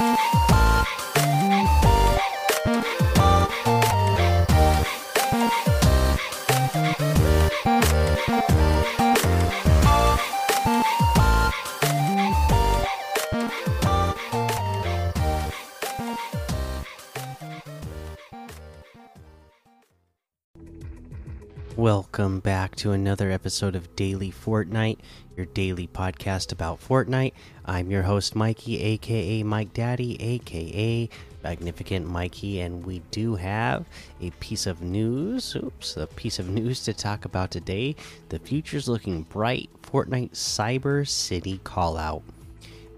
Bye. Welcome back to another episode of Daily Fortnite, your daily podcast about Fortnite. I'm your host, Mikey, aka Mike Daddy, aka Magnificent Mikey, and we do have a piece of news. Oops, a piece of news to talk about today. The future's looking bright. Fortnite Cyber City Callout.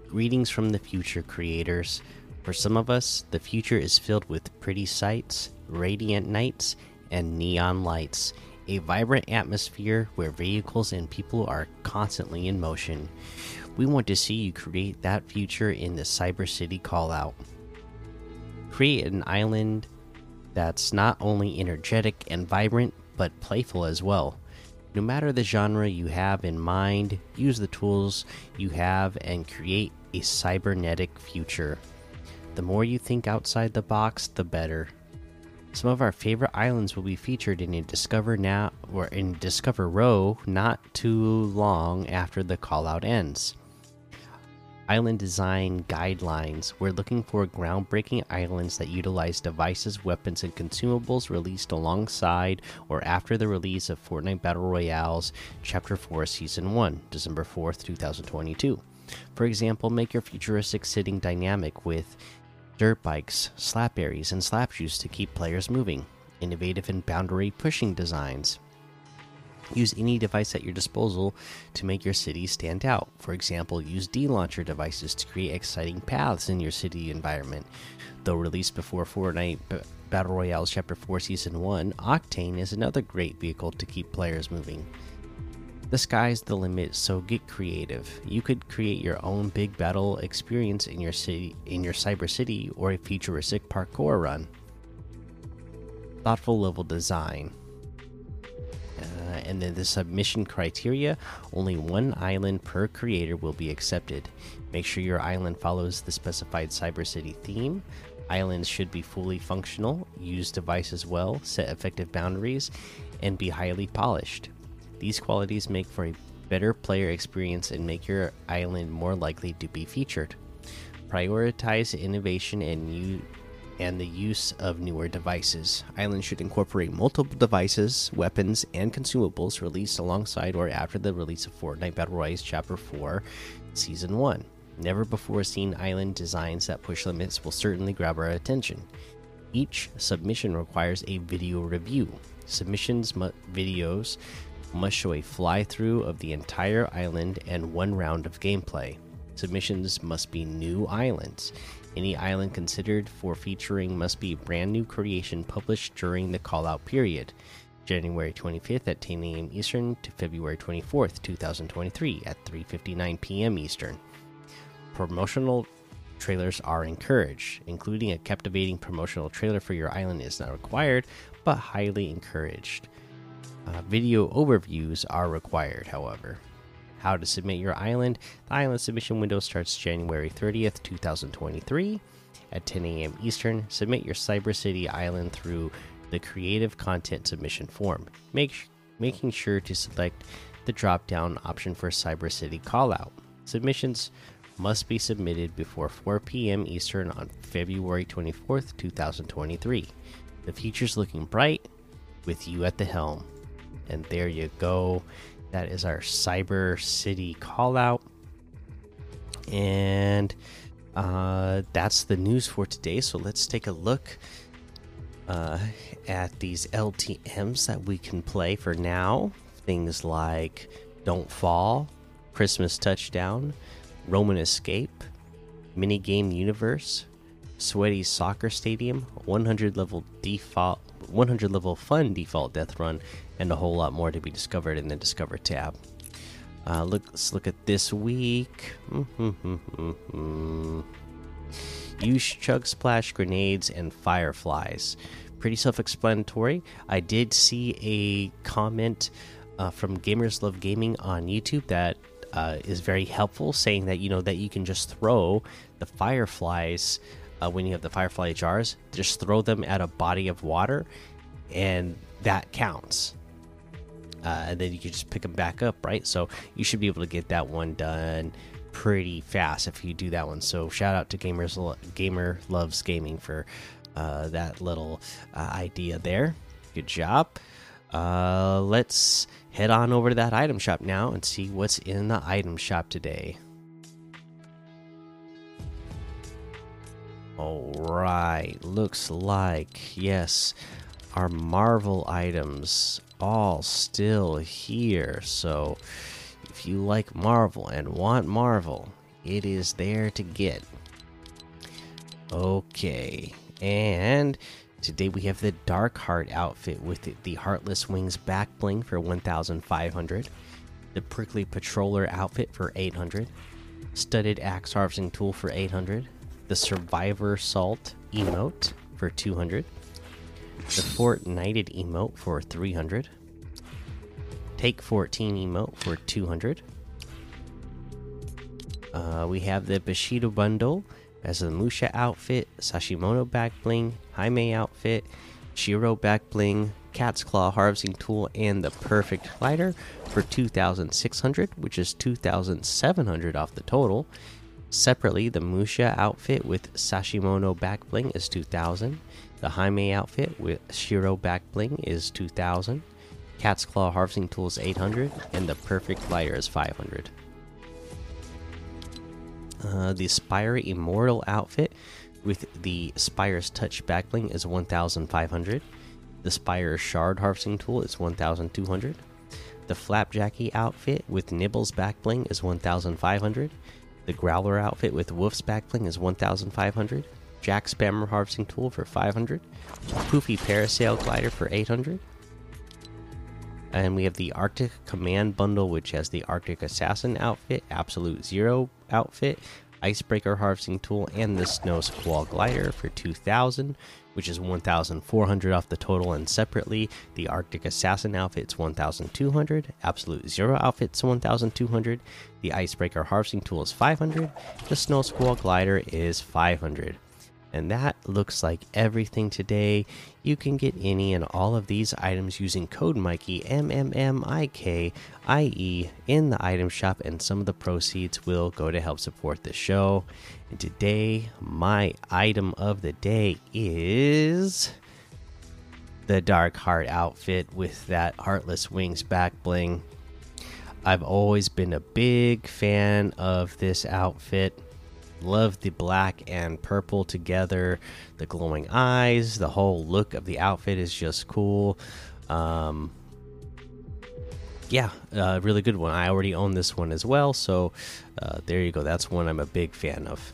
Greetings from the future creators. For some of us, the future is filled with pretty sights, radiant nights, and neon lights a vibrant atmosphere where vehicles and people are constantly in motion. We want to see you create that future in the Cyber City Callout. Create an island that's not only energetic and vibrant, but playful as well. No matter the genre you have in mind, use the tools you have and create a cybernetic future. The more you think outside the box, the better. Some of our favorite islands will be featured in a Discover Now or in Discover Row not too long after the callout ends. Island design guidelines. We're looking for groundbreaking islands that utilize devices, weapons, and consumables released alongside or after the release of Fortnite Battle Royale's Chapter 4 Season 1, December 4th, 2022. For example, make your futuristic sitting dynamic with dirt bikes, slap berries, and slap juice to keep players moving. Innovative and boundary pushing designs. Use any device at your disposal to make your city stand out. For example, use D launcher devices to create exciting paths in your city environment. Though released before Fortnite Battle Royale's Chapter 4 Season 1, Octane is another great vehicle to keep players moving. The sky's the limit, so get creative. You could create your own big battle experience in your city, in your cyber city, or a futuristic parkour run. Thoughtful level design. Uh, and then the submission criteria only one island per creator will be accepted. Make sure your island follows the specified Cyber City theme. Islands should be fully functional, use devices well, set effective boundaries, and be highly polished. These qualities make for a better player experience and make your island more likely to be featured. Prioritize innovation and you and the use of newer devices. Islands should incorporate multiple devices, weapons, and consumables released alongside or after the release of Fortnite Battle Royale Chapter 4 Season 1. Never before seen island designs that push limits will certainly grab our attention. Each submission requires a video review. Submissions videos must show a fly through of the entire island and one round of gameplay. Submissions must be new islands. Any island considered for featuring must be a brand new creation published during the call out period. January 25th at 10 a.m. Eastern to February 24th, 2023 at 3:59 p.m. Eastern. Promotional trailers are encouraged, including a captivating promotional trailer for your island is not required, but highly encouraged. Uh, video overviews are required, however. How to submit your island. The island submission window starts January 30th, 2023 at 10 a.m. Eastern. Submit your Cyber City island through the creative content submission form. Make, making sure to select the drop down option for Cyber City callout. Submissions must be submitted before 4 p.m. Eastern on February 24th, 2023. The future's looking bright with you at the helm. And there you go. That is our Cyber City call out. And uh, that's the news for today. So let's take a look uh, at these LTMs that we can play for now. Things like Don't Fall, Christmas Touchdown, Roman Escape, Minigame Universe, Sweaty Soccer Stadium, 100 level default 100 level fun default death run, and a whole lot more to be discovered in the Discover tab. Uh, look, let's look at this week. Use chug splash grenades and fireflies. Pretty self-explanatory. I did see a comment uh, from Gamers Love Gaming on YouTube that uh, is very helpful, saying that you know that you can just throw the fireflies uh, when you have the firefly jars. Just throw them at a body of water, and that counts. Uh, and then you can just pick them back up, right? So you should be able to get that one done pretty fast if you do that one. So shout out to Gamers Gamer Loves Gaming for uh, that little uh, idea there. Good job. Uh, let's head on over to that item shop now and see what's in the item shop today. All right, looks like yes, our Marvel items all still here. So if you like Marvel and want Marvel, it is there to get. Okay, and Today we have the Dark Heart outfit with the Heartless Wings back bling for 1500, the Prickly Patroller outfit for 800, Studded Axe Harvesting Tool for 800, the Survivor Salt emote for 200, the Fort Knighted emote for 300, Take 14 emote for 200. Uh, we have the Bushido bundle as the Musha outfit, Sashimono back bling, Hime outfit, Shiro back bling, Cat's Claw harvesting tool, and the perfect glider for 2,600, which is 2,700 off the total. Separately, the Musha outfit with Sashimono back bling is 2,000. The Hime outfit with Shiro back bling is 2,000. Cat's Claw harvesting tool is 800, and the perfect lighter is 500. Uh, the Spire Immortal outfit with the Spire's Touch backbling is 1,500. The Spire Shard Harvesting Tool is 1,200. The Flapjackie outfit with Nibbles backbling is 1,500. The Growler outfit with Wolf's backbling is 1,500. Jack Spammer Harvesting Tool for 500. Poofy Parasail Glider for 800. And we have the Arctic Command Bundle, which has the Arctic Assassin outfit, Absolute Zero outfit, Icebreaker Harvesting Tool, and the Snow Squall Glider for 2000, which is 1400 off the total. And separately, the Arctic Assassin outfit's 1200, Absolute Zero outfit's 1200, the Icebreaker Harvesting Tool is 500, the Snow Squall Glider is 500. And that looks like everything today. You can get any and all of these items using code Mikey M M M I K I E in the item shop, and some of the proceeds will go to help support the show. And today, my item of the day is the Dark Heart outfit with that Heartless Wings back bling. I've always been a big fan of this outfit love the black and purple together the glowing eyes the whole look of the outfit is just cool. Um yeah uh, really good one. I already own this one as well so uh, there you go. That's one i'm a big fan of